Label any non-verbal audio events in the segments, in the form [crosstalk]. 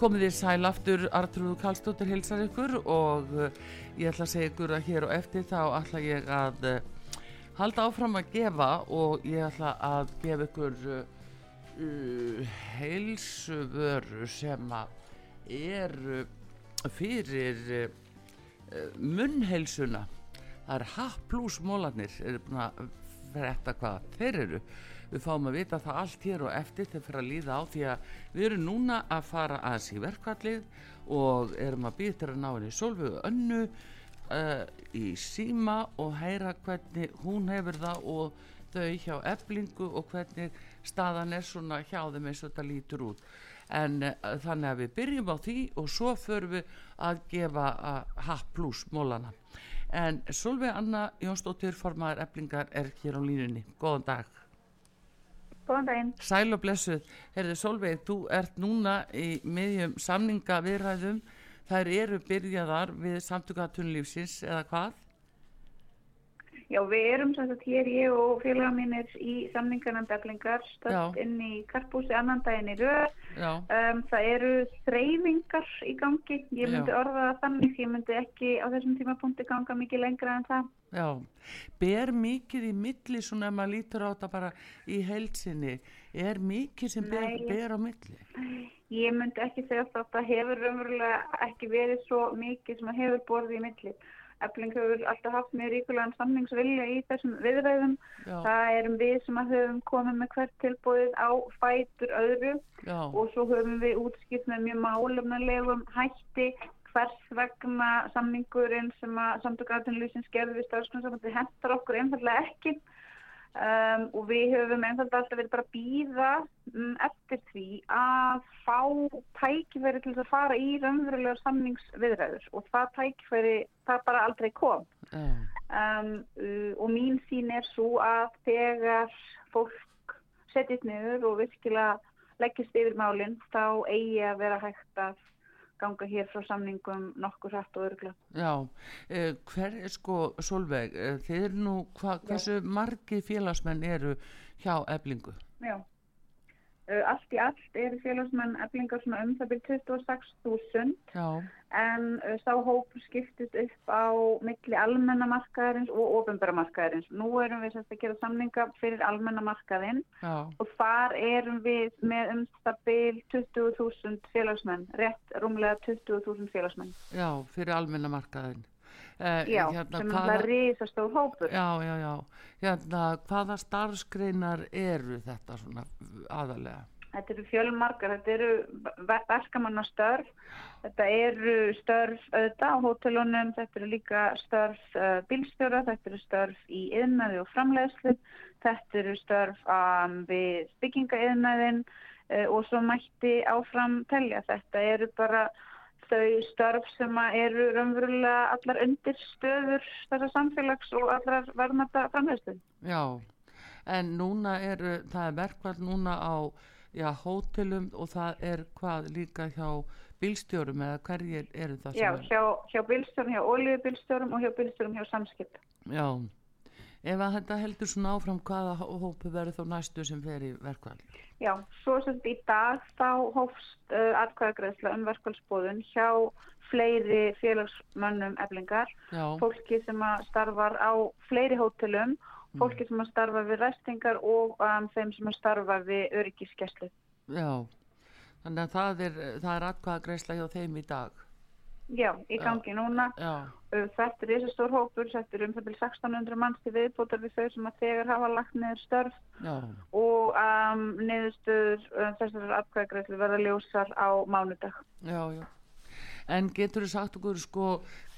Komið þér sæl aftur, Artrúðu Kallstóttir hilsar ykkur og uh, ég ætla að segja ykkur að hér og eftir þá ætla ég að uh, halda áfram að gefa og ég ætla að gefa ykkur uh, heilsuvöru sem að er fyrir munnheilsuna. Það er happlúsmólanir, eru búin að verða hvað þeir eru. Við fáum að vita það allt hér og eftir að fyrir að líða á því að við erum núna að fara aðeins í verkvallið og erum að býða til að ná henni Solvögu önnu uh, í síma og heyra hvernig hún hefur það og þau hjá eblingu og hvernig staðan er svona hjá þeim eins og þetta lítur út. En uh, þannig að við byrjum á því og svo förum við að gefa uh, H plus mólana en Solveig Anna Jónsdóttir formaður eblingar er hér á línunni, góðan dag Góðan daginn. Sæl og blessuð. Herði Solveig, þú ert núna í miðjum samninga viðræðum. Þær eru byrjaðar við samtugatunlífsins eða hvað? Já, við erum sem sagt hér, ég og félaga mínir í samningarnan beglingar stöld inn í karpúsi annan daginn í röð. Um, það eru þreyfingar í gangi. Ég myndi Já. orða það þannig, ég myndi ekki á þessum tímapunkti ganga mikið lengra en það. Já, ber mikið í milli svona ef maður lítur á þetta bara í heilsinni. Er mikið sem ber, ber á milli? Ég myndi ekki segja að þetta hefur umverulega ekki verið svo mikið sem að hefur borðið í milli. Efling hefur alltaf haft mjög ríkulegan samningsvilja í þessum viðræðum. Já. Það erum við sem að höfum komið með hvert tilbúið á fætur öðru Já. og svo höfum við útskipt með mjög málumnalegum hætti hvers vegna samningurinn sem að samtökuatunlýsins gerði við stafskunnsafandi hentar okkur einfallega ekki. Um, og við höfum einfalda alltaf verið bara að býða um, eftir því að fá tækifæri til að fara í raunverulegar samningsviðræður og það tækifæri, það bara aldrei kom mm. um, uh, og mín sín er svo að þegar fólk setjast niður og virkilega leggist yfir málinn þá eigi að vera hægt að ganga hér frá samningum nokkur hrætt og örgla. Já, eh, hver er sko Solveig, eh, þeir eru nú, hva, hversu margi félagsmenn eru hjá eblingu? Já, uh, allt í allt eru félagsmenn eblingar svona um það byrjum 26.000 en uh, sá hóp skiptist upp á milli almennamarkaðarins og ofinbæramarkaðarins. Nú erum við sérst að gera samninga fyrir almennamarkaðin og þar erum við með um það byrjum 20.000 félagsmenn, rétt rúmlega 20.000 félagsmenn. Já, fyrir almennamarkaðin. Uh, já, hérna, sem hvaða, er risastóð hópur. Já, já, já. Hérna, hvaða starfskreinar eru þetta svona aðalega? Þetta eru fjölmarkar, þetta eru verkamannastörf, þetta eru störf auðvitað á hótelunum, þetta eru líka störf uh, bílstjóra, þetta eru störf í yðnaði og framleiðslu, þetta eru störf um, við byggingaiðnaðin uh, og svo mætti áfram telja. Þetta eru bara þau störf sem eru raunverulega allar undir stöður þessar samfélags og allar verðmata framhauðstöð. Já, en núna er, það er verkvall núna á já, hótelum og það er hvað líka hjá bílstjórum eða hverjir eru það sem já, er? Já, hjá, hjá bílstjórum, hjá ólíubilstjórum og hjá bílstjórum hjá samskipt. Já, ef að þetta heldur svona áfram hvaða hópu verður þá næstu sem fer í verkvall? Já, svo sem í dag þá hófst uh, atkvæðagreðsla um verkvallsbóðun hjá fleiri félagsmönnum eflingar, Já. fólki sem starfar á fleiri hótelum, mm. Fólki sem að starfa við restingar og um, þeim sem að starfa við öryggiskeslu. Já, þannig að það er, er atkvæðagreðsla hjá þeim í dag. Já, í gangi Já. núna. Já. Þetta er þessi stór hópur, þetta er um 1600 manns til viðbútar við þau sem að þegar hafa lagt niður störf Já. og um, niðurstöður um, þessar afkvæðagreifli verða ljósar á mánudag. Já, já. En getur þú sagt okkur sko,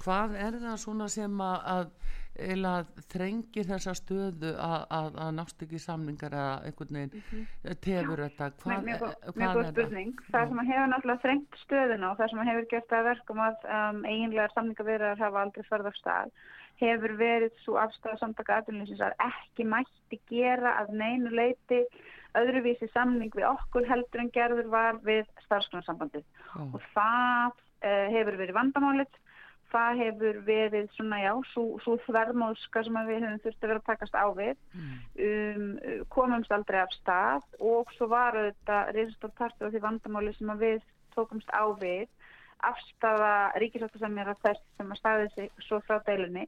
hvað er það svona sem að eða þrengir þessa stöðu að nást ekki samningar eða einhvern veginn mm -hmm. tefur þetta. Hvað, mjög, hvað mjög góð spurning. Það sem hefur náttúrulega þrengt stöðuna og það sem hefur gert að verkum að um, eiginlegar samningavirðar hafa aldrei förð af stað hefur verið svo afstæða samtaka aðlunins að ekki mætti gera að neinu leiti öðruvísi samning við okkur heldur en gerður var við starfsgrunarsambandið og það uh, hefur verið vandamálið það hefur verið svona já, svo þvermóðska sem við höfum þurfti að vera að takast á við mm. um, komumst aldrei af stað og svo var þetta reysastór partur af því vandamáli sem við tókumst á við afstafa ríkisáttarsamjara þess sem að staði sig svo frá deilunni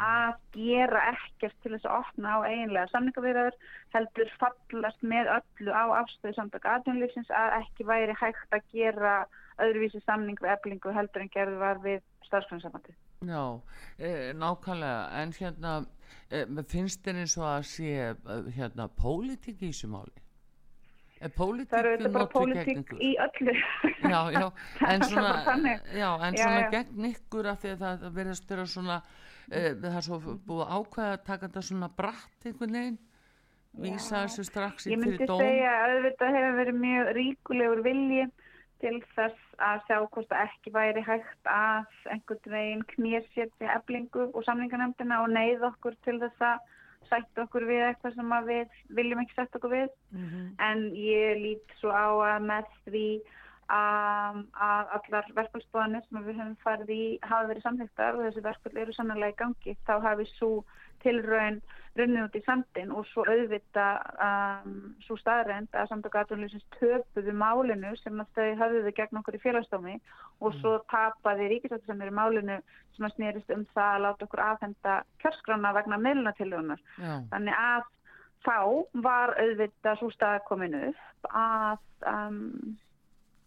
að gera ekkert til þess að opna á eiginlega samningavirðar heldur fallast með öllu á afstöðu samtaka aðjónlýfsins að ekki væri hægt að gera öðruvísi samning við eblingu heldur en gerðu var við starfsgrunnsamandi. Já, e, nákvæmlega, en hérna e, finnst þér eins og að sé e, hérna pólitík í þessu máli? Er það eru bara pólitík í öllu. Já, já, [laughs] en svona, já, en svona já, gegn ykkur af því að það verðast vera svona það er svo búið ákveða að taka þetta svona bratt einhvern veginn. Vísa þessu strax í fyrir dóm. Ég myndi segja að þetta hefur verið mjög ríkulegur vilji til þess að sjá hvort það ekki væri hægt að einhvern veginn knýrsétti eflingu og samlingarnemdina og neyð okkur til þess að sætta okkur við eitthvað sem við viljum ekki sætta okkur við. Mm -hmm. en ég lít svo á að með því að, að allar verkvælsbóðanir sem við höfum farið í hafa verið samþygtar og þessi verkvæl eru sannlega í gangi þá hafi svo tilraun runnið út í sandin og svo auðvita um, svo staðrænt að samtaka aðvunleysins töpuðu málinu sem að þau hafðuðu gegn okkur í félagsdómi og mm. svo tapaði ríkisáttur sem eru málinu sem að snýrist um það að láta okkur aðhenda kjörskrána vegna meðlunatillunar. Þannig að þá var auðvita svo stað kominu að um,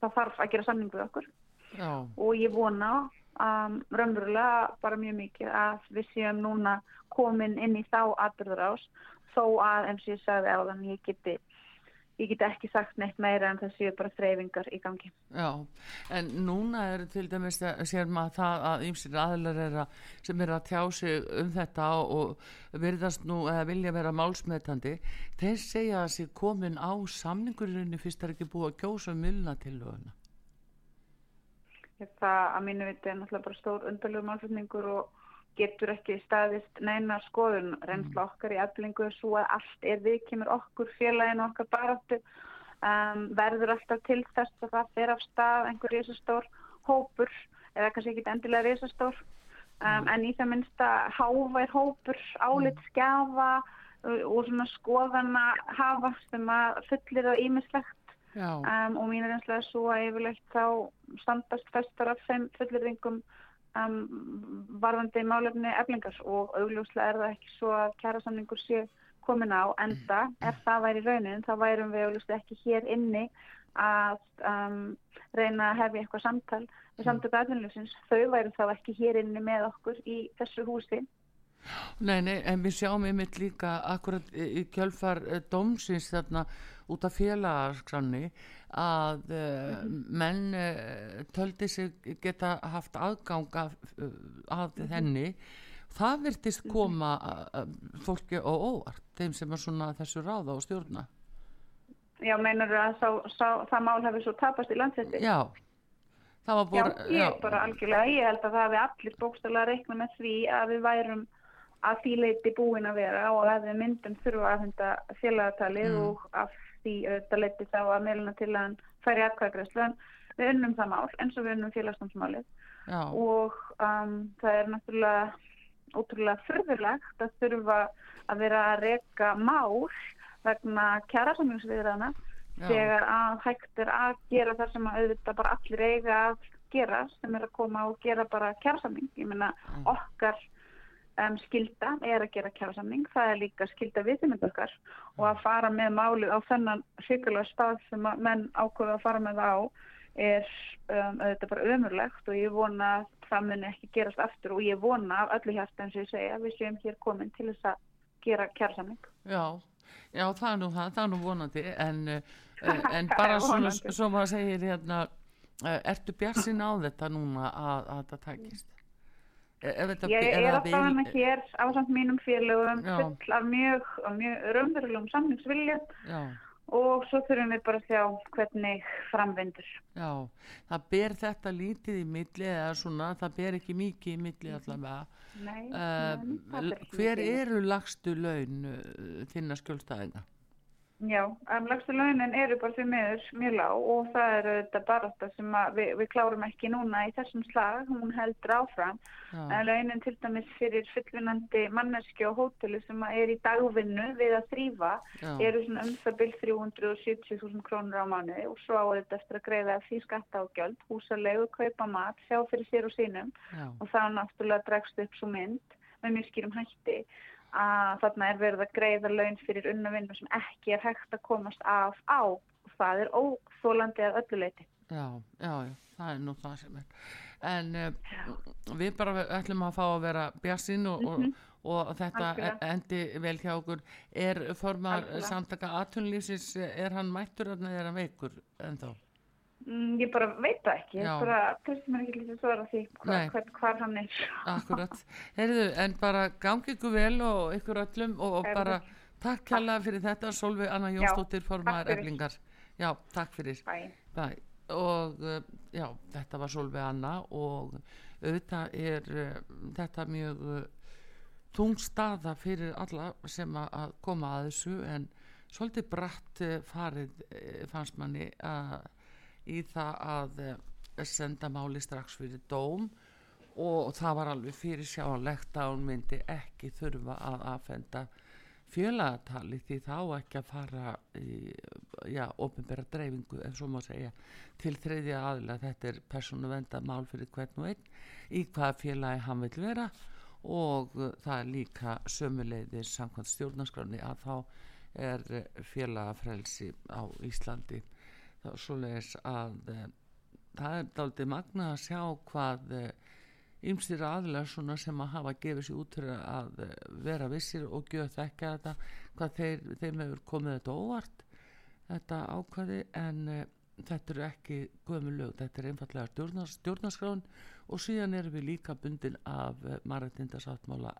það þarf að gera samning við okkur Já. og ég vona um, raunverulega bara mjög mikið að við séum núna komin inn í þá atbyrður ás þó að eins og ég sagði þann ég geti ég get ekki sagt neitt meira en það séu bara þreyfingar í gangi. Já, en núna er til dæmis að sér maður það að ýmsir aðlar er að, sem er að tjá sig um þetta og verðast nú eða vilja vera málsmetandi, þeir segja að sér komin á samningurinu fyrst er ekki búið að kjósa um milna til löguna. Það að mínu viti er náttúrulega bara stór undarlegu málflutningur og getur ekki staðist neina skoðun reynsla mm. okkar í eflingu svo að allt er við kemur okkur félaginu okkar baráttu um, verður alltaf til þess að það fer af stað einhver risastór hópur eða kannski ekki endilega risastór um, mm. en í það minnsta hávær hópur álit skjafa uh, og svona skoðana hafa sem að fullir það ímislegt um, og mín er einslega svo að yfirlegt þá standast festar af þeim fullirðingum um, varðandi málefni eflingar og augljóslega er það ekki svo að kjærasamningur sé komin á enda. Ef það væri raunin þá værum við augljóslega ekki hér inni að um, reyna að hefja eitthvað samtal við samtöku aðlunljósins þau væri þá ekki hér inni með okkur í þessu húsi. Nei, nei, en við sjáum einmitt líka akkurat í kjölfar uh, dómsins þarna út af félagarskanni að uh, menn uh, töldi sig geta haft aðgang af, uh, af mm -hmm. henni það virtist mhm. koma fólki og óvart þeim sem er svona þessu ráða og stjórna Já, meinar að sá, sá, það mál hefur svo tapast í landsætti Já Búr, já, ég já. bara algjörlega, ég held að það hefði allir bókstala reikna með því að við værum að því leiti búin að vera og að við myndum þurfa að henda félagatalið mm. og að því auðvitað leti þá að meiluna til að hann færi aðkvæðgræslu en við unnum það mál eins og við unnum félagsnámsmálið og um, það er náttúrulega ótrúlega förðurlegt að þurfa að vera að reyka mál vegna kjærasamlingsviðræðana þegar að hægt er að gera það sem að auðvitað bara allir eiga að gera sem er að koma og gera bara kjærasamling. Ég menna okkar um, skilda er að gera kjærasamling, það er líka skilda viðmynd okkar og að fara með máli á þennan sýkulega stað sem að menn ákveða að fara með á er um, auðvitað bara ömurlegt og ég vona að það muni ekki gerast aftur og ég vona af öllu hjarta eins og ég segja að við séum hér komin til þess að gera kjærsamling. Já, já það er nú það, það er nú vonandi en, [laughs] eh, en bara svona svo maður segir hérna eh, ertu björnsin á þetta núna að, að það takist? Ég er að fana hér á samt mínum félögum full af mjög, mjög raunverulegum samlingsvilja og svo þurfum við bara að sjá hvernig framvendur. Já, það ber þetta lítið í milli eða svona, það ber ekki mikið í milli mhm. allavega. Nei, uh, nei hver eru lagstu laun uh, þinna skjólstæðina? Já, um, lagstu launin eru bara fyrir meður mjög lág og það eru þetta bara þetta sem við, við klárum ekki núna í þessum slag, hún heldur áfram Já. en launin til dæmis fyrir fullvinandi manneski og hóteli sem er í dagvinnu við að þrýfa eru svona um það byrj 370.000 krónur á manni og svo á þetta eftir að greiða því skatta á gjöld, húsalegu, kaupa mat, sjá fyrir sér og sínum Já. og þá náttúrulega dregst upp svo mynd með mjög skýrum hætti að þarna er verið að greiða laun fyrir unnavinnu sem ekki er hægt að komast af á og það er óþólandi að ölluleiti. Já, já, já, það er nú það sem er. En uh, við bara ætlum að fá að vera bjassinn og, mm -hmm. og, og þetta Alkjörða. endi vel hjá okkur. Er formar samtaka aðtunlýfsins, er hann mættur eða er hann veikur ennþá? Mm, ég bara veit það ekki, ég bara trefst mér ekki lítið svara því hvað hva, hva hann er. Akkurat, heyrðu, en bara gangi ykkur vel og ykkur öllum og, og bara takk kjalla fyrir þetta, Solveig Anna Jónsdóttir, formar eflingar. Já, takk fyrir. Bæ. Bæ. Og uh, já, þetta var Solveig Anna og auðvitað er uh, þetta mjög uh, tung staða fyrir alla sem að koma að þessu en svolítið bratt farið fannst manni að í það að eh, senda máli strax fyrir dóm og það var alveg fyrir sjálegt að hún myndi ekki þurfa að aðfenda fjölaðatali því þá ekki að fara í, já, ofinbæra dreifingu ef svo má segja til þriðja aðila. Þetta er persónu venda mál fyrir hvern og einn í hvaða félagi hann vil vera og það er líka sömuleiðir samkvæmt stjórnarskráni að þá er félagafrelsi á Íslandi þá svoleiðis að e, það er dálítið magna að sjá hvað ymstir eh, aðlar svona sem að hafa gefið sér út fyrir að e, vera vissir og gjöð þekka þetta hvað þeir, þeim hefur komið þetta óvart þetta ákvaði en þetta eru ekki gömu lög, þetta er einfallega stjórnars, stjórnarskrán og síðan erum við líka bundin af marættindasáttmála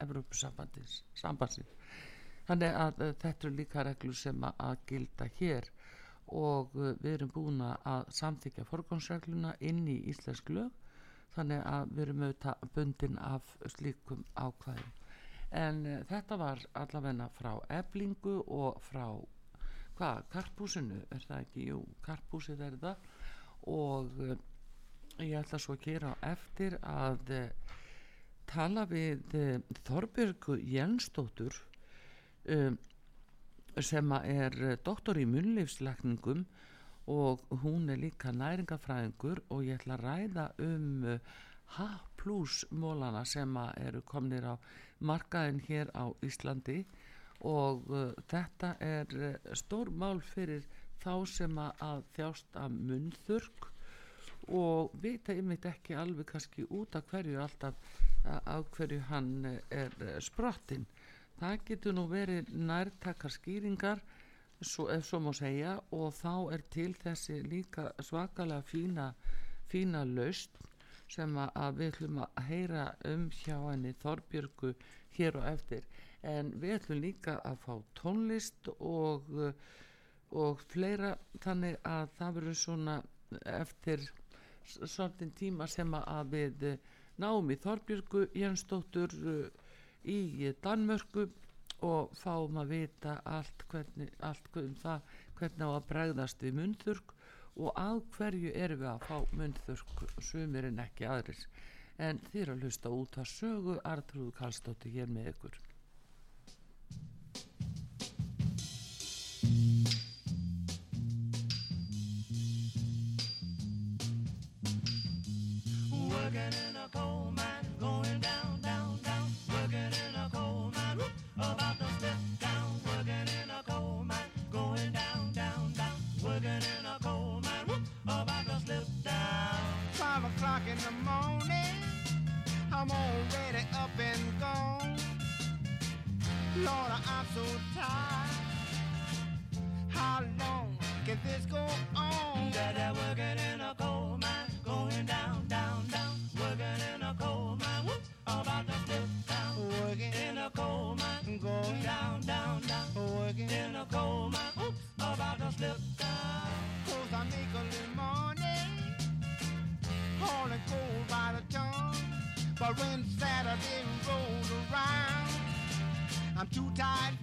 Evrópusambandsins þannig að þetta eru líka reglur sem að gilda hér og uh, við erum búin að samþykja forgómsregluna inn í íslensk lög þannig að við erum auðvitað bundin af slíkum ákvæðum. En uh, þetta var allavegna frá eblingu og frá hvað, karpúsinu er það ekki, jú, karpúsið er það. Og uh, ég ætla svo að gera eftir að uh, tala við Þorbjörgu Jensdóttur um sem er eh, doktor í munleifsleikningum og hún er líka næringafræðingur og ég ætla að ræða um H+ mólana sem eru komnir á markaðin hér á Íslandi og uh, þetta er stór mál fyrir þá sem að þjást að munþurk og vita yfir ekki alveg kannski út af hverju alltaf af hverju hann er sprottinn það getur nú verið nærtakar skýringar svo, ef svo má segja og þá er til þessi líka svakalega fína, fína laust sem að við ætlum að heyra um hjá henni Þorbjörgu hér og eftir. En við ætlum líka að fá tónlist og, og fleira þannig að það verður svona eftir svolítinn tíma sem að við náum í Þorbjörgu Jensdóttur í Danmörku og fáum að vita allt, hvernig, allt um það hvernig á að bregðast við munþurk og að hverju erum við að fá munþurk sumir en ekki aðris en eru að hlusta út að sögu Artrúð Kallstóttir hér með ykkur. Working in Lord, I'm so tired. How long can this go on? Dad, working in a coal mine, going down, down, down. Working in a coal mine, whoop, about to slip down. Working In a coal mine, going down, down, down. working. In a coal mine, whoop, about to slip down. Cause I make a little money, hauling coal by the ton. But when Saturday rolls around, I'm too tired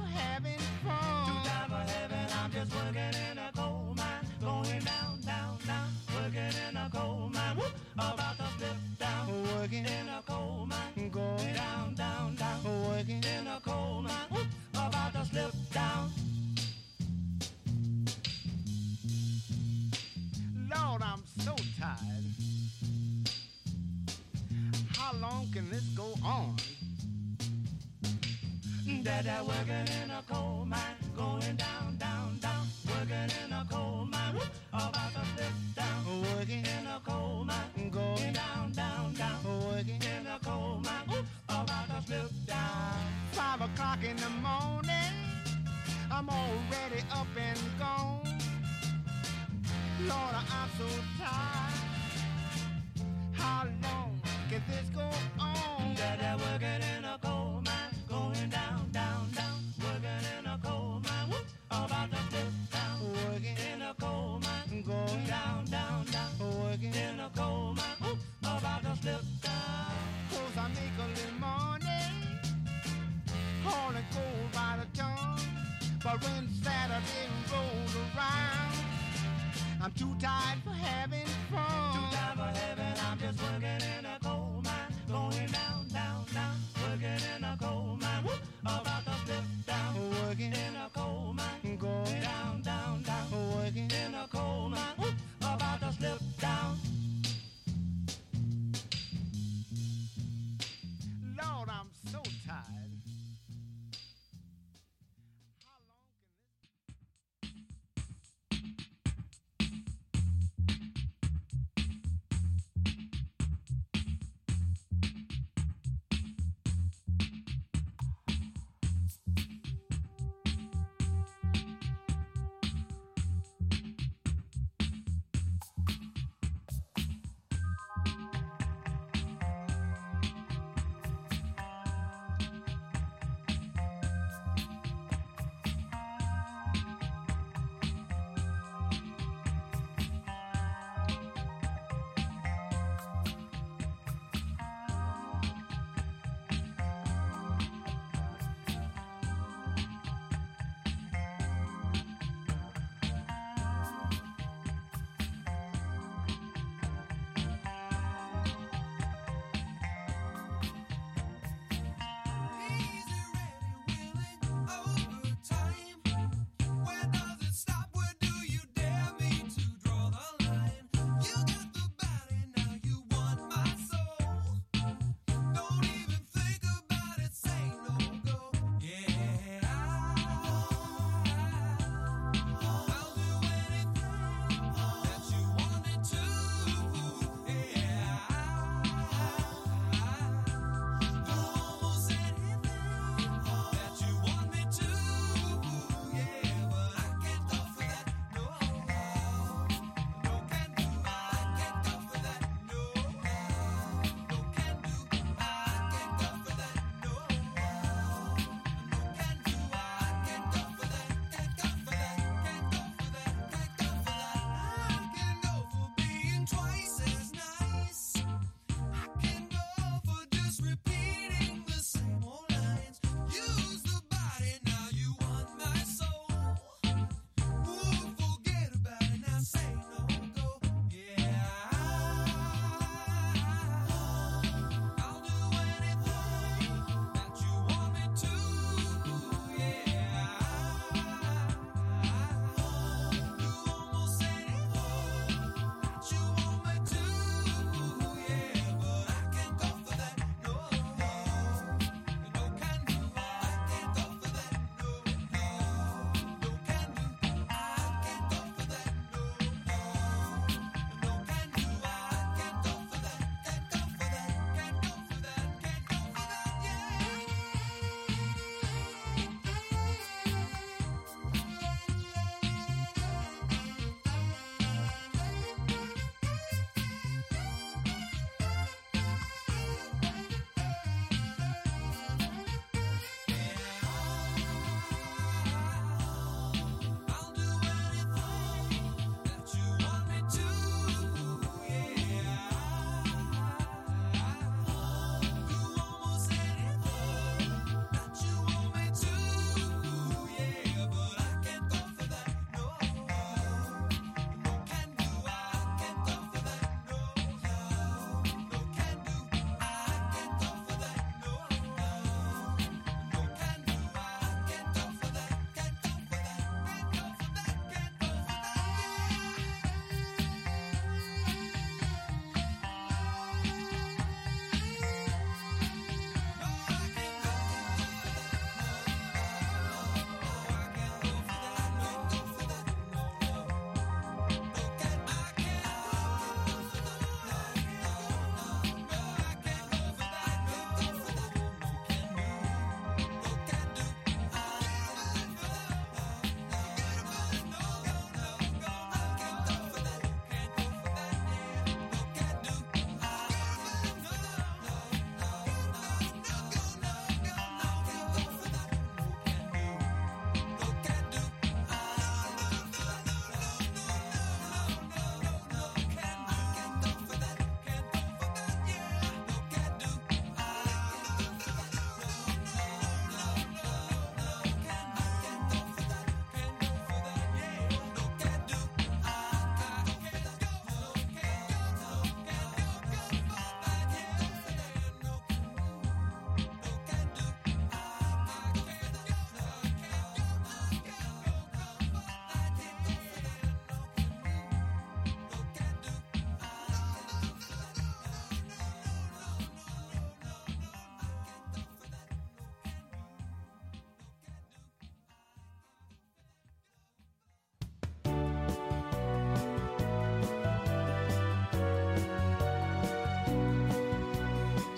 Dad, working in a coal mine, going down, down, down. Working in a coal mine, whoop, about to slip down. Working, In a coal mine, going, down, down, down. working. In a coal mine, whoop, about to slip down. Five o'clock in the morning, I'm already up and gone. Lord, I'm so tired. How long can this go on? Dad, working in a slip down. Cause I make a little money, hauling coal by the ton. But when Saturday rolls around, I'm too tired for having fun.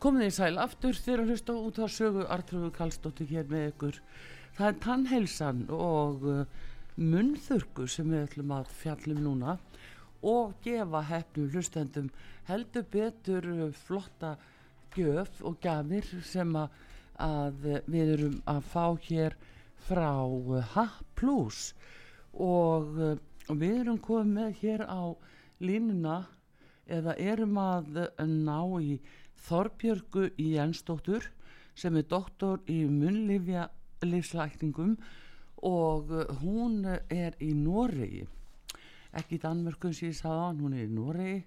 Komið í sæl aftur þegar hlusta út á sögu Artrúðu Kallstóttir hér með ykkur. Það er tannheilsan og uh, munnþurku sem við ætlum að fjallum núna og gefa hefnum hlustendum heldur betur uh, flotta gjöf og gafir sem að, að við erum að fá hér frá uh, H+. Og, og við erum komið hér á línuna eða erum að ná í Þorbjörgu Jensdóttur sem er doktor í munlifslækningum og uh, hún er í Noregi. Ekki í Danmörku sem ég sagði á hún er í Noregi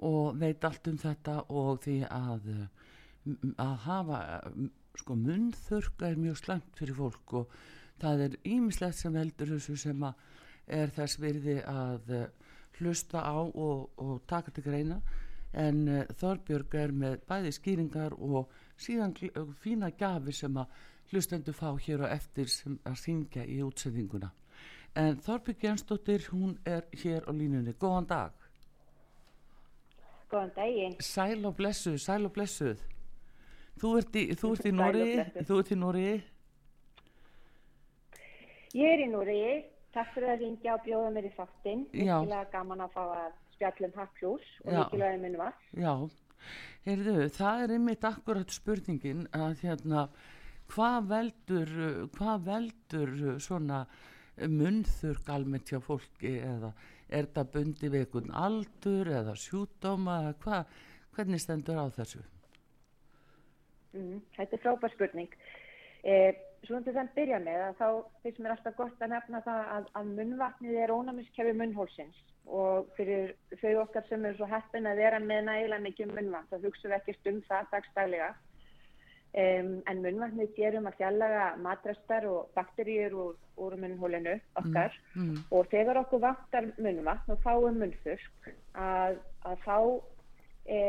og veit allt um þetta og því að að hafa sko munþurka er mjög slemt fyrir fólk og það er ímislegt sem heldur þessu sem að er þess virði að hlusta á og, og taka til greina en uh, Þorbjörg er með bæði skýringar og síðan fína gafi sem að hlustendu fá hér og eftir sem að syngja í útsendinguna. En Þorbjörg Jensdóttir hún er hér á línunni, góðan dag. Góðan daginn. Sæl og blessuð, sæl og blessuð. Þú ert í, þú ert í Nóri Þú ert í Nóri Ég er í Nóri Takk fyrir að ringja og bjóða mér í þáttinn. Mikkilega gaman að fá að spjallum Haklús og mikilvægi minn var. Já, heyrðu, það er einmitt akkurat spurningin að hérna, hvað veldur, hvað veldur svona munþurk almennt hjá fólki eða er það bundi við einhvern aldur eða sjúdóma eða hvað, hvernig stendur á þessu? Mm, þetta er frábær spurning. Eh, Svona til þenn byrja með að þá finnst mér alltaf gott að nefna það að, að munnvatnið er ónæmiskefi munnhólsins og fyrir þau okkar sem eru svo heppin að vera með nægilega mikið munnvatn þá hugsaum við ekkert um það dagstælega um, en munnvatnið gerum að fjallaga matrestar og bakteríur úr, úr munnhólinu okkar. Mm, mm. og þegar okkur vantar munnvatn og fáum munnþursk að, að þá e,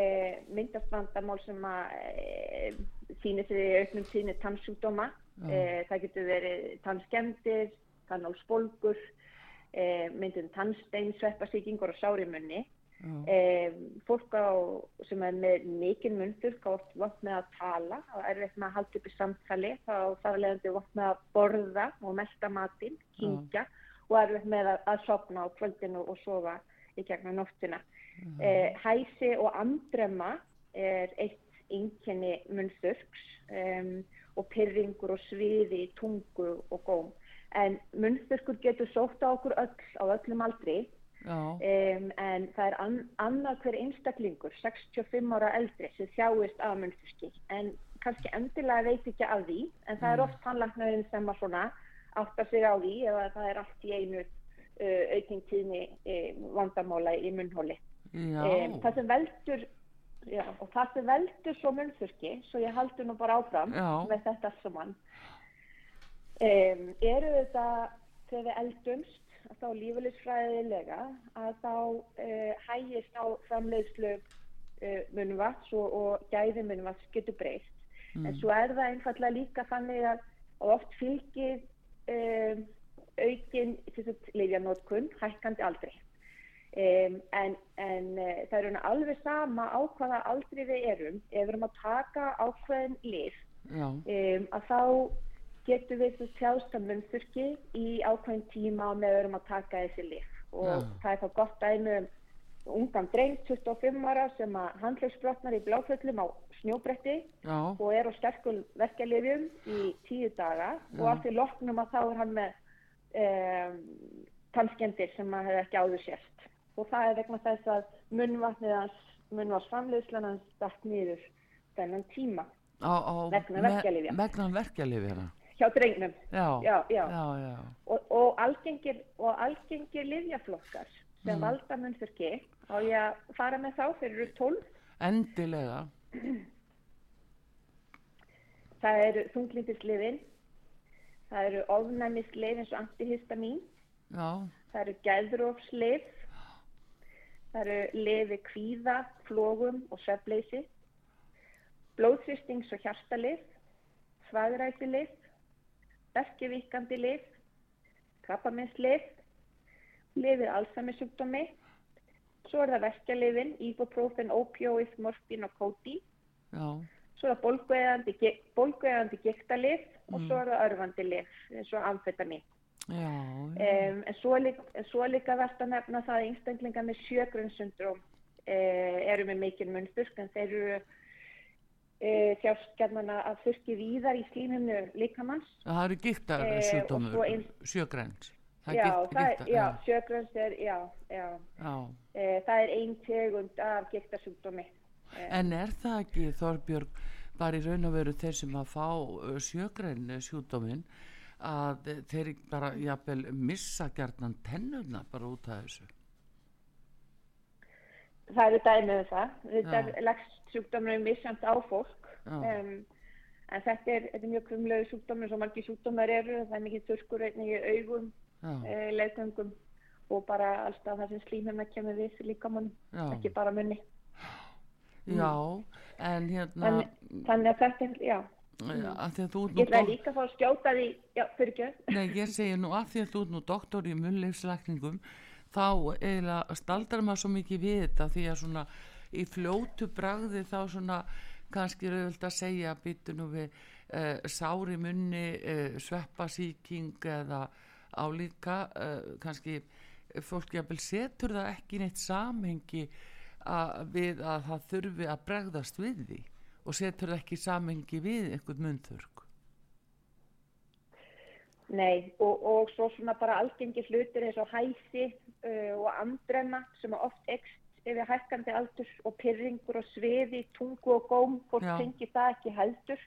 myndast vandamál sem að e, síni fyrir auknum síni tannsjúkdóma e, það getur verið tannskemdir tannálsbolgur e, myndin tannstein, sveppasíkingur og sárimunni. E, fólk á, sem er með mikinn mundur gátt vant með að tala og er veit með að halda upp í samtali. Þá þarf leðandi vant með að borða og melda matinn, kingja og er veit með að, að sopna á kvöldinu og sofa í gegna nóttina. Hæsi og andrema er eitt yngjeni munþurks um, og pyrringur og sviði, tungu og góm. En munnþurkur getur sótt á okkur öll á öllum aldri. Um, en það er an, annað hver einstaklingur 65 ára eldri sem þjáist af munnþurki en kannski endilega veit ekki af því en það er mm. oft tannlagnarinn sem að svona áttar sig á því eða það er allt í einu uh, aukning tíðni uh, vandamála í munnhóli. Já, Um, það sem veldur já, og það sem veldur svo munnþurki svo ég haldur nú bara áfram Já. með þetta saman. Um, eru þetta þegar við eldumst að þá lífeylisfræðilega að þá uh, hægist á framleiðslu uh, munnvats og, og gæði munnvats getur breyst. En svo er það einfallega líka þannig að, oft fylgir um, aukin lifjanótkun hækkandi aldrei Um, en en uh, það er alveg sama á hvaða aldrei við erum. Ef við erum að taka ákveðin lif um, að þá getum við að munnþurki í ákveðin tíma og með við erum að taka þessi lif og Já. það er þá gott dæmi um ungan dreng 25 ára sem að handlagsbrotnar í bláföllum á snjóbretti já, og er á sterkum verkjalifjum í tíu daga. Og Já. allt í loknum að þá er hann með um, tannskjendir sem að hefði ekki áður sérst og það er vegna þess að munnvatnið hans, dætt niður þennan tíma. Á, á, Vegna verkjalyfja. Vegna verkjalifjana, hjá drengnum. Já, já, já. já, já, Og, og algengir, og algengir livjaflokkar sem Mm. valda munnþurki á ég fara með þá fyrir 12 endilega, [clears throat] það eru þunglindisliðin það eru ofnæmislið eins og antihistamin. Já, Það eru gæðrófslif, það eru lifi kvíða, flógum og svefleysi, blóðþristings og hjartalif, svagræsilif, verkevíkandi lif, krabbaminnslif, lifið alzheimersjúkdómi, svo er það verkjalifin, ibuprofen, opioid, morfín og kóti, svo er það bólguegandi, bólguegandi giktalif og svo er það örfandi lif, eins og amfetamin. Um, en svo en svo líka verðt að nefna það að einstaklingar með sjögrunnssyndrom uh, eru með mikil munnþurk en þeir eru uh, þjáskjarnan að þurki víðar í slíminu líkamanns. það eru gíktar og svo sjúkdómur, það já, er já, sjögrunns er, já, já. já, Uh, það er ein tegund af giktarsjúkdómi. En er það ekki, Þorbjörg, bara í raun og veru þeir sem að fá sjögræn sjúkdóminn að þeir bara jafnvel missa gjarnan tennurna bara út af þessu? Það eru dæmið um það. Þetta Já. er lagst sjúkdómur er misjant á fólk. Já. Um, en þetta er, þetta er mjög krumlegu sjúkdómur sem margir sjúkdómar eru. Það er mikið þurrkur einnig í augum, Já, uh, leðgöngum og bara alltaf það sem slímina kemur við líkamann, Já. ekki bara munni. já, en hérna, Þannig, þannig að þetta er, já, að því að þú ég ætlaði líka að fá að skjóta því, já, fyrir ekki. Nei, ég segi nú að því að þú ert nú doktor í munnleifslækningum þá eiginlega staldar maður svo mikið við þetta því að svona í fljótu bragði þá svona kannski er auðvöld að segja býtu nú við uh, sári munni, uh, sveppasíking eða álíka uh, kannski fólk jafnvel setur það ekki neitt samhengi að, við að það þurfi að bregðast við því og setur það ekki í samhengi við einhvern munnþurk. Nei, og, og svo svona bara algengi hlutir eins og hæsi uh, og andrenna sem að oft ekst yfir hækkandi aldurs og pyrringur og sviði, tungu og góm, Já. fengi það ekki heldur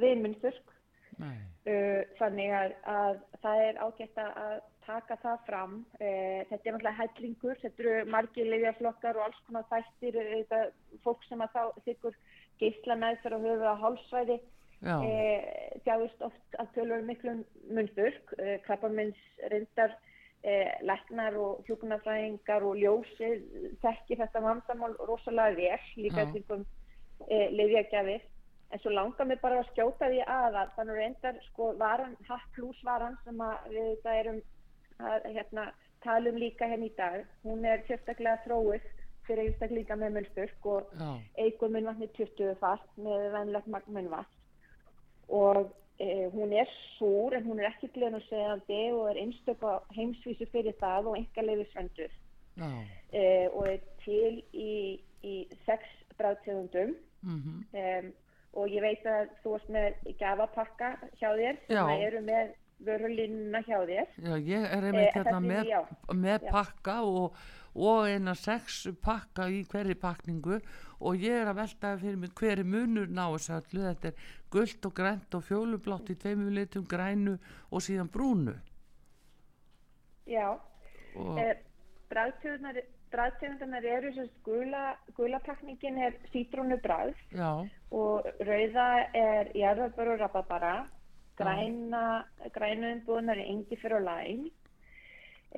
við munnþurk. Nei, Uh, þannig að, að það er ágætt að taka það fram. Uh, þetta er náttúrulega hellingur, þetta eru margir liðjaflokkar og alls konar þættir, uh, þetta, fólk sem að þá þykkur geisla meðferð og höfu á hálsvæði eh, þjáist oft að tölur miklu munþurk, eh, krabbamins reyndar eh, læknar og hjúkunarfræðingar og ljósið þekkir þetta vandamál rosalega vel, líka þingum eh, liðjagjafir. En svo langar mig bara að skjóta því að að þannig reyndar sko varan, hatt plus varan sem að við þetta erum að hérna, talum líka henni í dag, hún er sérstaklega þróið fyrir einstaklinga með munþurk og já, eigur munnvatni 20 fast með venlegt magn munnvatn og e, hún er súr en hún er ekki glenusegjandi og er einstök á heimsvísu fyrir það og enga leifisvendur já, e, og er til í, í sex bráðtegundum. Mhm. um, og ég veit að þú ert með gafapakka hjá þér sem Já. að eru með vörulínuna hjá þér. Já, ég er Eh, einmitt þetta hérna með, með pakka og, og eina sex pakka í hverri pakningu og ég er að velta fyrir mig hverri munur ná þessu allu, þetta er gullt og grænt og fjólublátt í tveimur litum grænu og síðan brúnu. Já, Eh, bragðtegundarnar eru sem sagt gula, gulapakningin er sítrúnu já, og rauða er jarðarbör og rababara, græna, græna umbúðunar er engifir og læn,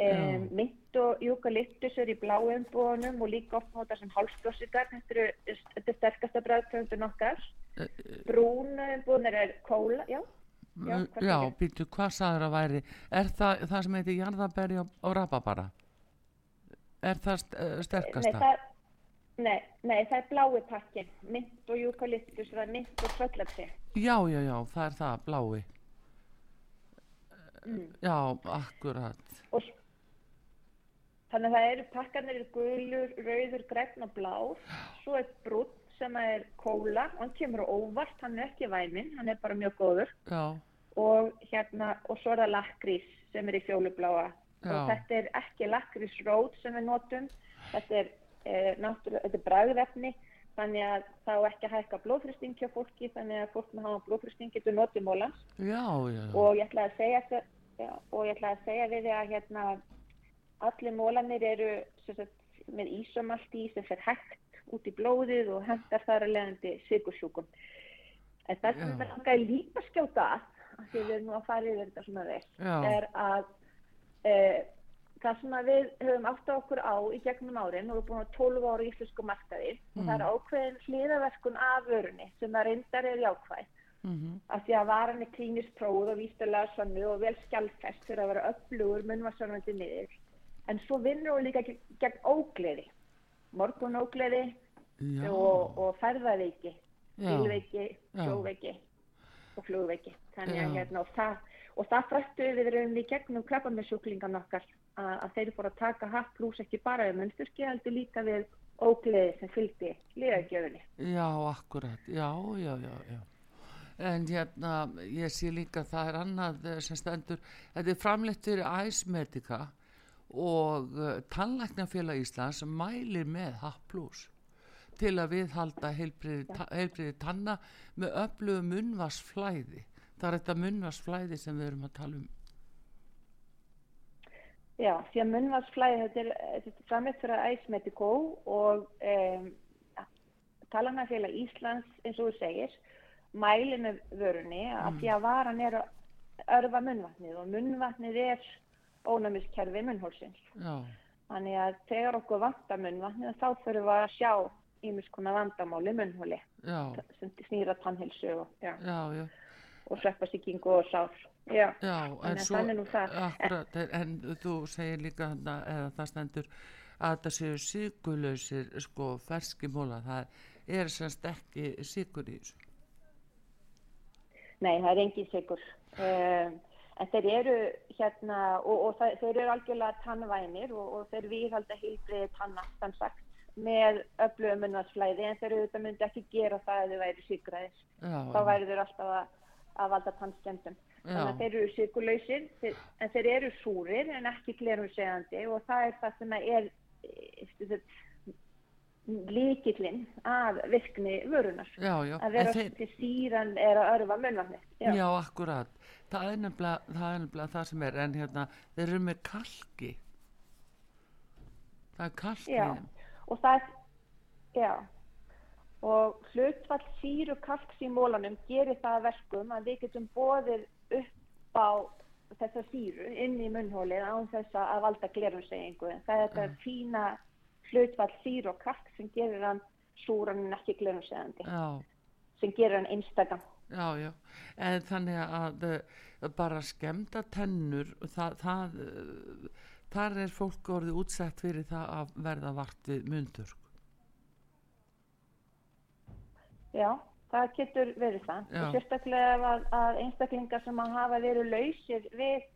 um, mynd og júkaliptus er í bláu umbúðunum og líka oft nota sem hálsblossigar, þetta eru er sterkasta bragðtegundun okkar, Eh, brúna umbúðunar er kóla, já, Já, já, hvað já býtu, hvað sagður að væri? Er það það sem heitir jarðabæri og, og rababara? Er það st uh, nei sterkasta það, nei, nei, það er blái pakkin, mynd og júkaliptus, er mynd og tröllatri. Já, já, já, það er það, blái. Mm. já, akkurat. Og þannig að það eru pakkarnir eru gulur, rauður, gregn og blár. Svo er brúnn sem er kóla, hann kemur óvart hann er ekki væminn, hann er bara mjög góður. Já, og hérna og svo er það lakrís sem er í fjólubláa. Já. og þetta er ekki lakrísrót sem við notum. Þetta er, e, þetta er bragðefni þannig að það á ekki að hækka blóðfrýsting hjá fólki þannig að fólk með hafa blóðfrýsting getur notið mólans og ég ætla að segja já, og ég ætla að segja við þig að hérna allir mólanir eru sagt, með ísomalt í sem fer hægt út í blóðið og hendar þar að leiðandi sigursjúkum en það sem það langaði líka skjóta að því við erum nú að fara yfir þetta svona vel Já. er að e, það sem við höfum átt á okkur á í gegnum árin og við erum búin að 12 ára í íslensku markaði og það er ákveðin hlýðaverkun af vörunni sem að reyndar er jákvæð Mhm. af því að varan er klínist próð og vístulega sannu og vel skjálfest fyrir að vera öflugur munnvarsarnandi miður. En svo vinnur hún líka gegn, ógleði, morgun ógleði já, og, og ferðaveiki, Já. sjóveiki og flugveiki. Þannig að hérna og það, það frættu við rauninni gegnum krabbamessjúklingan okkar að, að þeir fóru að taka hatt pluss ekki bara við munnsturki heldur líka við ógleði sem fylgdi liðagjöfunni. já, akkurat. Já, já, já, já. En hérna, ég sé líka það er annað eh, sem stendur. Þetta er framleitt fyrir æsmedika og uh, tannlæknafélag Íslands mælir með H+, til að viðhalda heilbriði tanna með öflugu munnvarsflæði það er þetta munnvarsflæði sem við erum að tala um Já, því að munnvarsflæði, þetta er, þetta er framleitt fyrir Ice og um, talanafélag Íslands, eins og þú segir, mæli með vörunni að því að varan er að örfa munnvatnið og munnvatnið er ónæmiskerfi munnhólsins. já, Þannig að þegar okkur vantar munnvatnið þá þurfum við að sjá ímis konar vandamáli munnhóli já, sem snýra tannhilsu og, já, já, já og sveppasíkingu og sár. Já, Já, en að svo, þannig nú það. akkurat, en, en þú segir líka þarna, eða það stendur að það séu sigurlausir, sko, ferskimóla, það er semst ekki sigur í þessu. Nei, það er engin sigur. Um, en þeir eru hérna, og, og það, þeir eru algjörlega tannvænir og, og þeir viðhalda heilbriði tanna, þann sagt, með öflugum munnarsflæði, en þeir auðvitað myndi ekki gera það ef þau væri sigraðir. Já, Þá væri þeir alltaf að, að valda tannskemdum. Þannig Já. að þeir eru þeir, en þeir eru súrir en ekki glerum segandi og það er það sem er e, líkillinn af virkni vörunar. já, já, Að vera þeir, til síran er að örfa munnvatnið. já. akkurat, það er nefnilega það, er sem er, en hérna, þeir eru með kalki. Það er kalki. Já, og það er, já, og hlutfall síru kalks í mólanum gerir það að verkum að við getum bóðið upp á þessa síru inn í munnhólið án þess að valda glerumsegingu. Það er þetta fína hlutfall síru og kalk sem gerir hann súran en ekki glerumsegandi, Já, sem gerir hann einstakam. já, já, en þannig að uh, bara skemda tennur, það, það, uh, þar er fólk orðið útsett fyrir það að verða vart við mundur. Já, það getur verið það. Sérstaklega að, að einstaklingar sem að hafa verið lausir við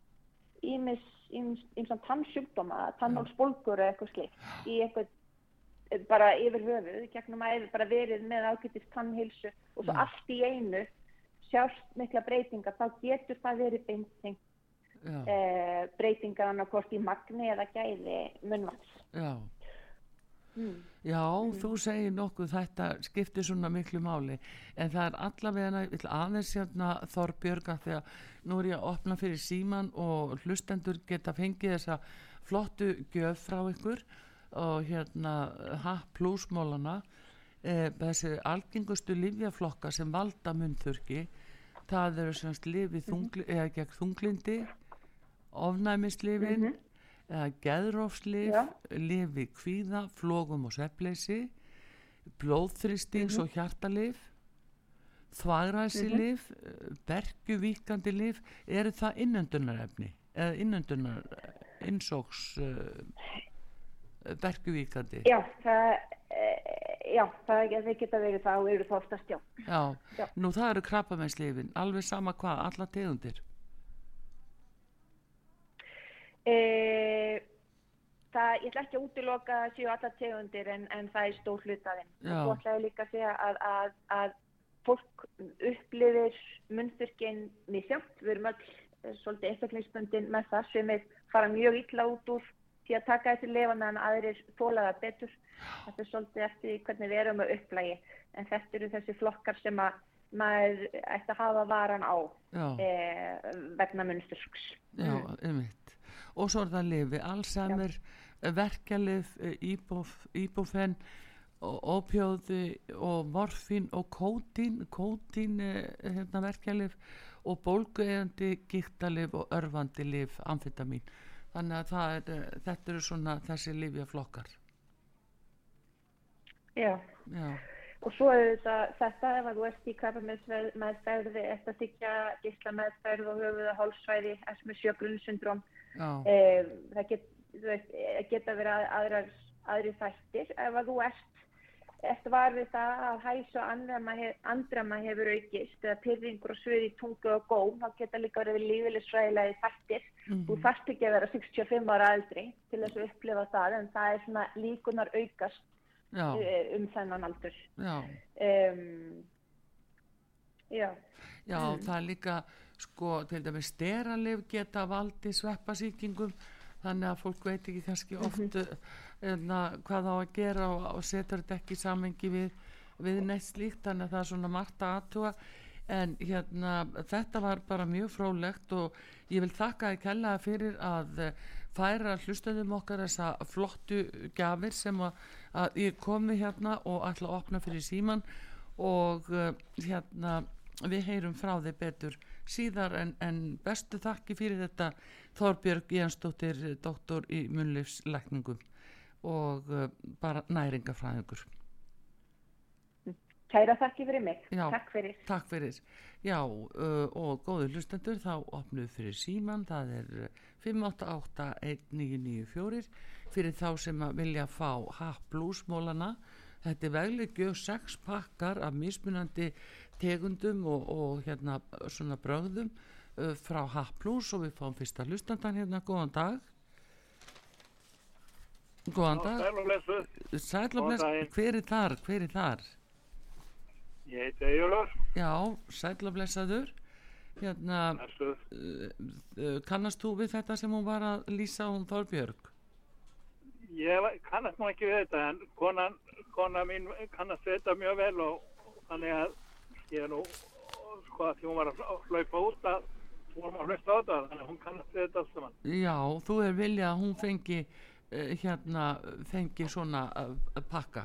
ímis, ímis, ímsan tannsjúkdóma, tannhólsbólgur eða eitthvað slikt í eitthvað eh, bara yfir höfuð, gegnum að yfir bara verið með ágætist tannhilsu og svo Já. allt í einu sjást mikla breytingar, þá getur það verið beinting Já, eh, breytingar annarkort í magni eða gæði munnvats. já. Mm. já, mm. þú segir nokkuð þetta skiptir svona miklu máli en það er allavega aðeins hérna Þorbjörga þegar nú er ég að opna fyrir síman og hlustendur geta fengið þessa flottu gjöf frá ykkur og hérna H plusmólana e, þessi algengustu livjaflokka sem valda munþurki það eru semst lifið þungli, mm -hmm. eða gegn þunglindi ofnæmislifin mm -hmm. Eða geðrófslif lifi kvíða, flógum og svepleysi blóðþristings mm -hmm. og hjartalif þvagræsilif mhm. berguvíkandi lif eru það innöndunarefni eða innöndunar innsóks uh, berguvíkandi Já, það já, það, það geta verið það og eru þóftast, já. já. Já, nú það eru krabbamennslifin, alveg sama hvað, alla tegundir? E, það, ég ætla ekki að útiloka síu alla tegundir en, en það er stór hlutaðinn. Þú ætlaði líka að segja að, að, að fólk upplifir munstyrkinn misjátt, við erum öll eh, svolítið einstaklingsbundin með það sem er fara mjög illa út úr því að taka þessi lifa meðan aðrir þólaða betur. Þetta er svolítið eftir hvernig við erum að upplægi en þetta eru þessi flokkar sem að maður ætti að hafa varan á e, vegna munsturks. Já, einmitt. Og svo er það lifi, Alzheimer, verkjalið, íbúfenn, ópjóði og morfin og kótín, kótín hérna, verkjalið og bólguegandi, gíktalið og örfandi liv, amfetamin þannig að er, eh, þetta eru svona þessi livjaflokkar Já. Já. Og svo er þetta, þetta ef að þú ert í krabba meðferði eftir að þykja gísla meðferð og höfuða hálfsvæði esmu sjögrunnssyndrom eh, það get, veist, geta verið aðrar, aðri þættir ef að þú ert eftir varfið það að hæs og andrama hefur aukist eða pyrringur og svöði tungu og góm þá geta líka verið lífilisfræðilega í þættir mm -hmm. þú þarft ekki að vera 65 ára eldri til þess að upplifa það en það er svona líkunar aukast já. Eh, um þennan aldur já um, já, já mm. það er líka sko til dæmis steralif geta valdi sveppasýkingum þannig að fólk veit ekki kannski oft mm -hmm Hérna, hvað þá að gera og, og setur þetta ekki í samengi við, við neitt slíkt þannig að það er svona margt að aðtúa en hérna þetta var bara mjög frólægt og ég vil þakka að kella fyrir að eh, færa hlustöðum okkar þessa flottu gafir sem að, að ég komi hérna og ætla að opna fyrir síman og uh, hérna við heyrum frá þið betur síðar en, en bestu þakki fyrir þetta Þorbjörg Jensdóttir doktor í munlifslækningum og uh, bara næringafræðingur Kæra þakki fyrir mig. Já, Takk fyrir. Takk fyrir. Já uh, og góður hlustendur þá opnuð fyrir síman það er 5881994 uh, fyrir þá sem að vilja fá happlúsmólana þetta er veglegju 6 pakkar af mismunandi tegundum og, og hérna svona bröðum uh, frá happlús og við fáum fyrsta hlustandan hérna, góðan dag Góðan dag. Sæl og blessu. Sæl og blessu. Hver er þar? Hver er þar? Ég heiti Ejulur. Já, sæl og blessaður. Hérna, uh, kannast þú við þetta sem hún var að lýsa hún Þorbjörg? Ég kannast nú ekki við þetta en konan, konan mín kannast þetta mjög vel og þannig að ég er nú, sko að því hún var að hlaupa út að hún var að hlusta á þetta þannig að hún kannast þetta alls saman. Já, þú er viljað að hún fengi Eh, hérna fengi svona að pakka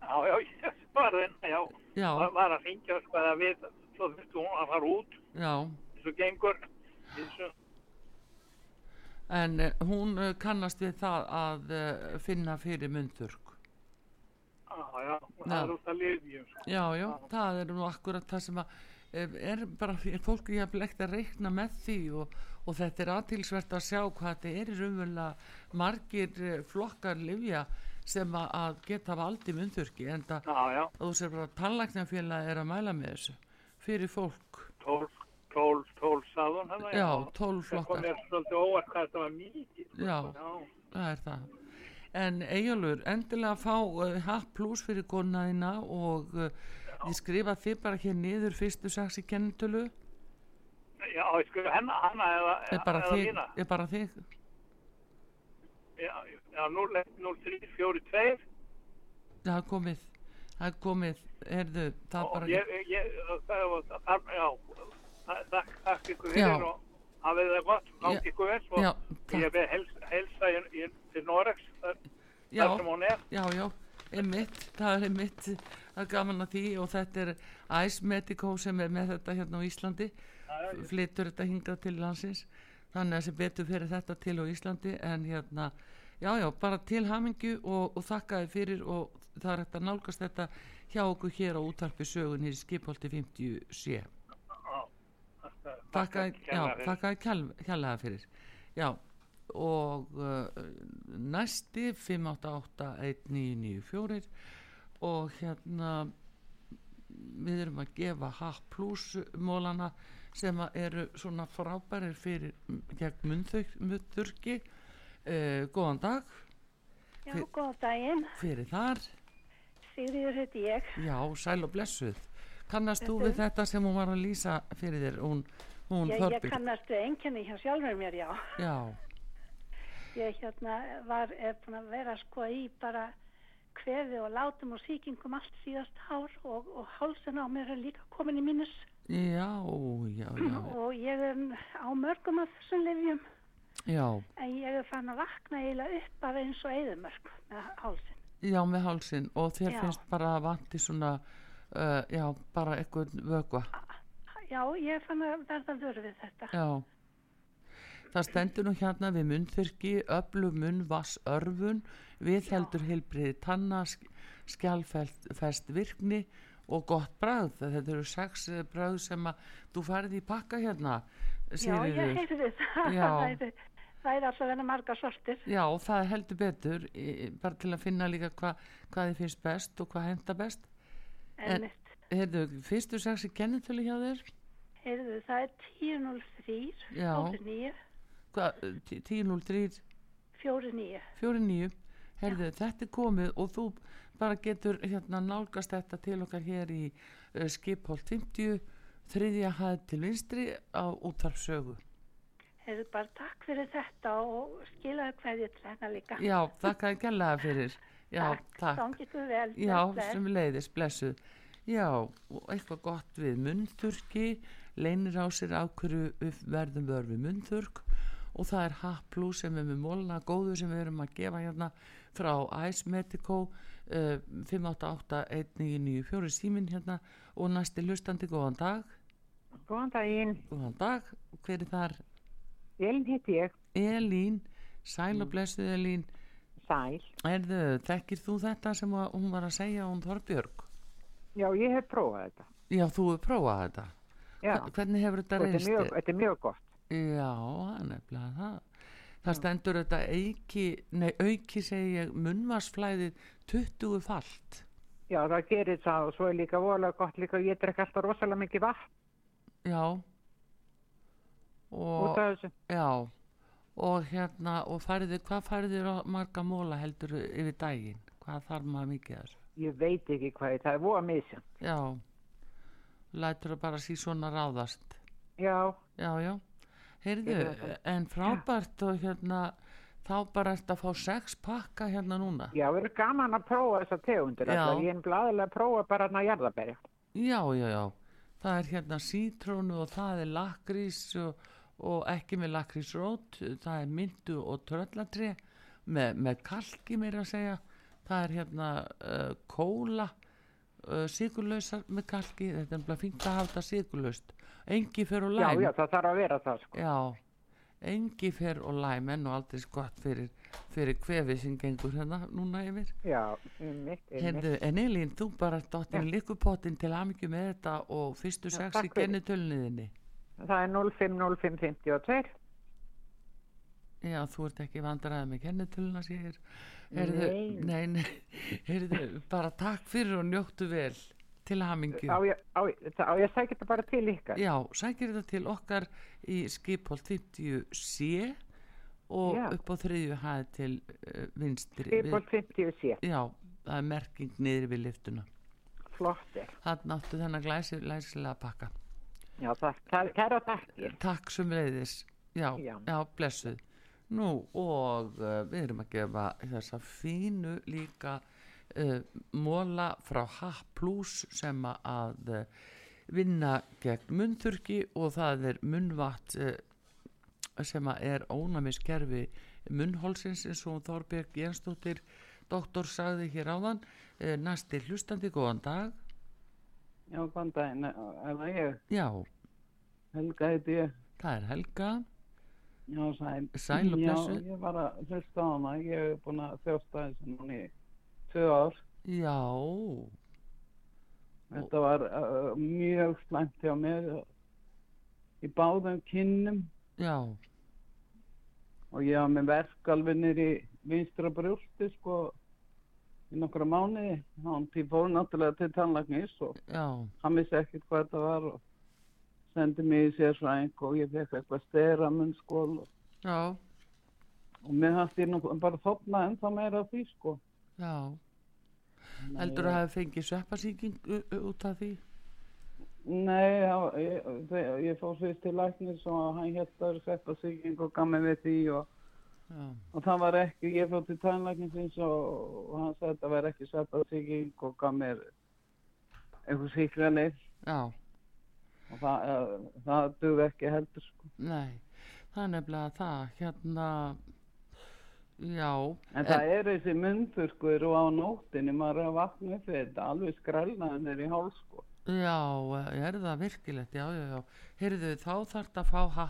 Já, já, ég var þenn já, já. Var, var að fengja sko að við svo þurftu hún að fara út já þessu gengur þessu. en uh, hún uh, kannast við það að uh, finna fyrir myndurk Já, já, það er út að liðjum sko. Já, já, það er nú akkurat það sem að er bara, er fólk ég að blekta að reikna með því og, og þetta er aðtilsvert að sjá hvað þetta er í raunverulega margir eh, flokkar livja sem að geta valdi myndurki en það, þú sér bara tannlæknafélag er að mæla með þessu fyrir fólk. Tólf, tólf, tólf sáðun já, já tólf flokkar það kom mér svolítið óvart hvað þetta var mikið sko. já, það er það en eigjálfur, endilega fá uh, hatt pluss fyrir konaðina og uh, ég skrifa þið bara hér niður fyrstu sags í kennitölu. Já, ég skrifa hennar hana eða, þína er bara þig. Já, já 0-3-4-2 það er komið það er komið, heyrðu það og bara ég, ég, það það, já, það- þakk ykkur fyrir og hafið það gott, gangi ykkur vel og Já, ég veið helsa, til Norex, þar, já, þar sem hún er. já, já, einmitt. Það er einmitt, það er gaman að því og þetta er Ice Medico sem er með þetta hérna á Íslandi. Flytur þetta hingað til landsins. Þannig að sem betur fyrir þetta til á Íslandi. En hérna, já, já, bara til hamingju og, og þakka þið fyrir og það er hægt að nálgast þetta hjá okkur hér á útarpi sögun í skipholti 50 sé þakka, já, þakka kjærlega fyrir. Já, og uh, næsti 5881994 og hérna við erum að gefa H plus mólana sem að eru svona frábærir fyrir gegn munnþurki uh, góðan dag. Já, Fyr- góð daginn. fyrir þar. Sigriður heiti ég. já, sæl og blessuð. Kannast þú Þetta- við þetta sem hún var að lýsa fyrir þér? Hún Ég, ég Þorbjörg? kannast við einkenni hjá sjálfur mér, já. já, [laughs] Ég hérna var, er búin að vera sko í bara kveði og látum og sýkingum allt síðast ár og, og hálsin á mér er líka komin í mínus já, já, já [clears throat] og ég er á mörgum af þessum lifjum já, en ég er fann að vakna eiginlega upp bara eins og eðumörk með hálsin. já, með hálsin og þér Já. finnst bara að vanti svona uh, já, bara eitthvað vögva Já, ég fann að verða vörð við þetta. Já. Það stendur nú hérna við munnþyrki, öflu munnvassörfun, viðheldur heilbriði tanna, skjálfest virkni og gott bragð. Þetta eru sex eh, bragð sem að þú farið í pakka hérna, Já, ég heyrði það. [laughs] Já. Það er, alltaf verið marga sortir. Já, það heldur betur, bara til að finna líka hva, hvað þið finnst best og hvað henda best. En- En, Heyrðu, fyrstu sex í kennitölu hjá þér? Heyrðu, það er 10.03, Já. 49, Hvað, 10.03? 49. 49 herðu þetta er komið og þú bara getur hérna nálgast þetta til okkar hér í uh, skipholt 50 þriðja hæð til vinstri á útvarpsögu Heyrðu, bara takk fyrir þetta og skilaðu hverju til hennar líka. já, þakka þér gælaða fyrir já, takk, Gangi ykkur vel. já, sem leiðis, blessuð já, og eitthvað gott við munnþurki leynir á sér á hverju verðum vör við munnþurk og það er H+, sem er með mólna góðu sem við erum að gefa hérna frá Ice Medico uh, 5881994 símin hérna. Og næsti hlustandi góðan dag. Góðan daginn, góðan dag, hver er þar? Elin heiti ég, Elín, sæl og blessuð Elín. Sæl. erðu, þekkir þú þetta sem hún var að segja hún Þorbjörg? Já, ég hef prófað þetta. já, þú hefur prófað þetta hvernig hefur þetta reynst þér? þetta er mjög gott. Já, nefnilega það. Það stendur þetta auki, nei auki segi ég, munnvarsflæðið 20 falt. Já, það gerir það og svo er líka voðalega gott líka, ég drekk alltaf rosalega mikið vatn Já. Og, já, og hérna, og færið, hvað á marga móla heldur yfir daginn? Hvað þarf maður mikið þessu? Ég veit ekki hvað, það er voða misjant. Já, lætur það bara sí svona ráðast. Já, Já, já. Heyrðu, en frábært og hérna, þá bara ert að fá sex pakka hérna núna. já, það er gaman að prófa þessa tegundir. Ég er blaðilega að prófa bara hann að jarðaberja. Já, já, já. Það er hérna sítrónu og það er lakrís og, og ekki með lakrísrót. Það er myndu og tröllatri með, með kalki meira að segja. Það er hérna uh, kóla, uh, sigurlausar með kalki. Þetta er bara fínt að hafa þetta sigurlaust. Engi fer og Já, læm. já, það þarf að vera það, sko. Já, engi fer og læm en og aldrei gott fyrir, fyrir kvefið sem gengur hérna núna yfir. Já, mitt, um Heyrðu, en Elín, þú bara dottin líkupottin til aðmyggju með þetta og fyrstu Já, sex í takk fyrir. kennitölniðinni. Það er 050552. Já, þú ert ekki vandræðið með kennitöluna, sér. Nei. nei, nei, bara takk fyrir og njóttu vel til aðmyggju. Á ég, á, ég- sækja þetta bara til ykkar. Já, sækir þetta til okkar í skipholt 50C og Já. upp á þriðju hæð til uh, vinstri. Skipból 50 sé. Já, það er merking niður við liftuna. Flott er. Það náttu þennan glæsi, glæsilega pakka. Já, það, er að þakki. Takk sem reyðis. Já, já, Já. blessuð. Nú og uh, við erum að gefa þessa fínu líka uh, móla frá H plus sem að uh, vinna gegn munnþurki og það er munnvatt uh, sem að er ónæmiskerfi munnhólsins eins og Þorbjörg Jensdóttir doktor sagði hér áðan. Næsti hlustandi, góðan dag. Já, góðan daginn, er það ég? Já, Helga heiti ég. það er Helga Já, sæl. Sæl og blessuð. Já, ég var að hlusta á hana, ég hef búin að þjósta þessu núni í tvö ár. Já, Þetta var uh, mjög slæmt hjá mér í báðum kinnum já, og ég var með verk alveg í vinstra brjósti sko í nokkra mánuði. Hann fór náttúrulega til tannlagnis og já, hann vissi ekkert hvað þetta var og sendi mig í sérsvæðing og ég fekk eitthvað stera munnskól og, og mér hætti ég nú bara þopna en það meira því sko. já. Heldur að hafa fengið sveppasíking út af því? Nei, já, ég, þe- ég fór fyrst til læknis og hann það er sveppasíking og gaf mig við því og, já, og það var ekki, ég fór til tannlæknisins og, og hann sagði að það var ekki sveppasíking og gaf mér eitthvað síkranir já, og það, uh, það dugði ekki heldur sko. nei það er nefnilega það hérna já, En það er þessi myndfurkur og á nóttinni maður er að vakna upp þetta alveg skrælnaðin er í háls sko. já, er það virkilegt? Já, já, já, heyrðu þá þarf að fá H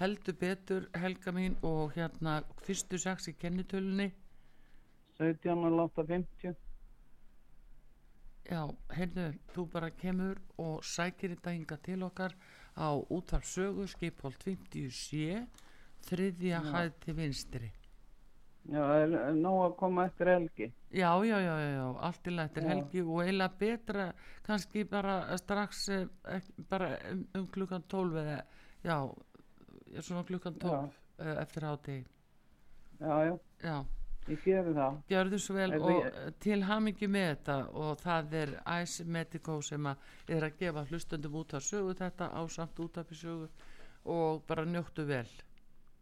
heldur betur Helga mín og hérna fyrstu sex í kennitölunni. 17 og 8.50 Já, heyrðu, þú bara kemur og sækir þetta hinga til okkar á útvarpsögu skipholt 57 þriðja Já. hæð til vinstri. Já, nóg að koma eftir helgi Já, já, já, já, já, allt í lættir Já. helgi og eiginlega betra kannski bara strax eh, bara um, um klukkan 12 eða, já, já, svona klukkan 12 uh, eftir hátti. Já, já, Já, ég gerir það. Gjörðu svo vel Ef og ég- til hamingi með þetta og það er Ice Medico sem að er að gefa hlustundum út af sögu þetta ásamt út af sögu og bara njóttu vel.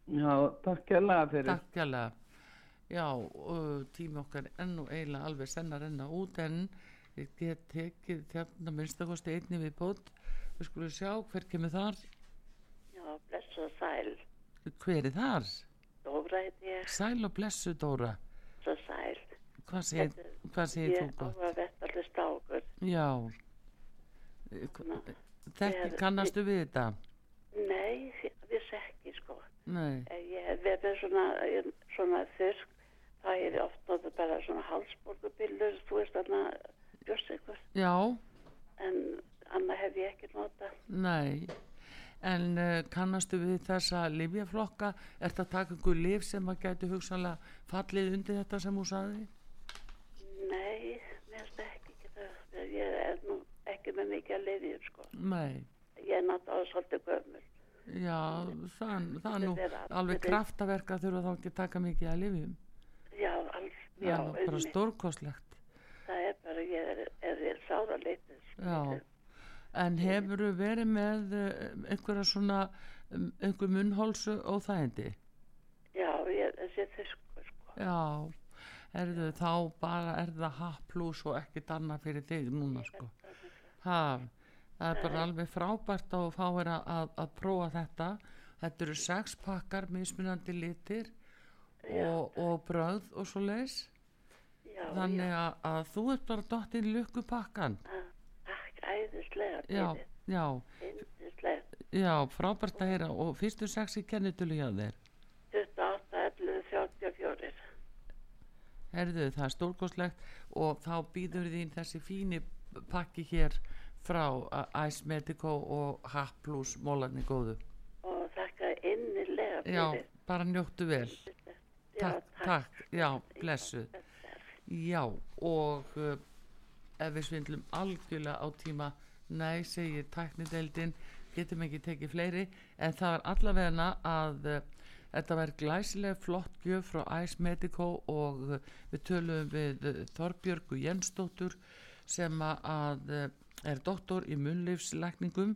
Já, takk kærlega fyrir. Takk kjærlega já, tími okkar enn og eiginlega alveg sennar enn að út en ég get tekið þérna minnstakosti einni við bótt við skulum sjá hver kemur þar. Já, blessu og sæl. hver er þar? Dóra heiti ég, Sæl og blessu Dóra svo sæl. hvað segir, Þetta- Ég þú gott? að vetta að hlusta á okkur. Já Þekki Ég- kannastu við þetta? Nei, ég vissi ekki, sko. Nei, Ég verið svona, ég- svona þurrk, það er oft náttúrulega bara svona halsborgubillur, þú veist þarna, eitthvað. já, En annað hef ég ekki notað. nei En uh, kannastu við þessa livjaflokka? Er þetta ykkur liv sem að gæti hugsanlega fallið undir þetta sem hún saði? Nei, mér finnst ekki geta, ég er nú ekki með mikið að leiðið, sko. Nei, Ég er náttúrulega svolítið gömul. já, það, það er nú Þetta alveg kraftaverk að þurfa þá ekki að taka mikið að livjum Já, alls, já, bara einmitt. stórkostlegt Það er bara, ég er, er, er sáralitið. Já, en hefur verið með uh, einhverja svona um, einhver munnhólsu óþægindi? Já, ég, þessi þyskur, sko. Já, erðu þá bara er það H plus og ekkert annað fyrir þig núna sko. Ha, það er bara alveg frábært að fá þér að, að, prófa þetta. Þetta eru sex pakkar mismunandi litir og, og bröð og svo leis. Þannig að, að þú ert bara dottinn lukku pakkan. Takk, æðislega, Já, já, já, frábært að heyra og fyrstu sex í kennitölu hjá þér. 28, 11, 34. Herðu, það stórkostlegt og þá býður þín þessi fíni pakki hér frá Ice Medico og H plus mólarni góðu. Og þakka innilega Já, bara njóttu vel. Takk, takk, já, blessuð. Já, og uh, ef við svindlum algjörlega á tíma, nei, segir tæknideildin, getum ekki tekið fleiri, en það er allavegna að uh, þetta verður glæsilega flott gjöf frá Ice Medico og uh, við tölum við uh, Þorbjörgu Jensdóttur sem að, er doktor í munleifslækningum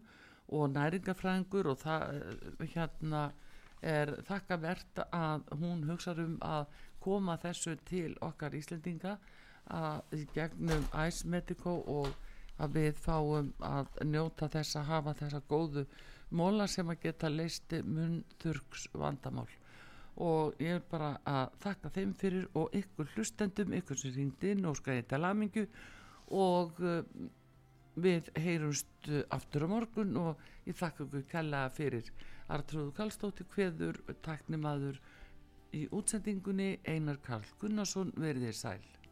og næringafræðingur og það hérna er þakkavert að hún hugsa um að koma þessu til okkar Íslendinga að í gegnum Ice Medico og að við fáum að njóta þess að hafa þessa góðu móla sem að geta leisti munþurks vandamál og ég er bara að þakka þeim fyrir og ykkur hlustendum, ykkur sem ringdi skæði til aðmingu og við heyrumst aftur á morgun og ég þakka ykkur kella fyrir. Artrúðu Kallstóttir hveður, taknimaður í útsendingunni Einar Karl Gunnarsson verðið sæl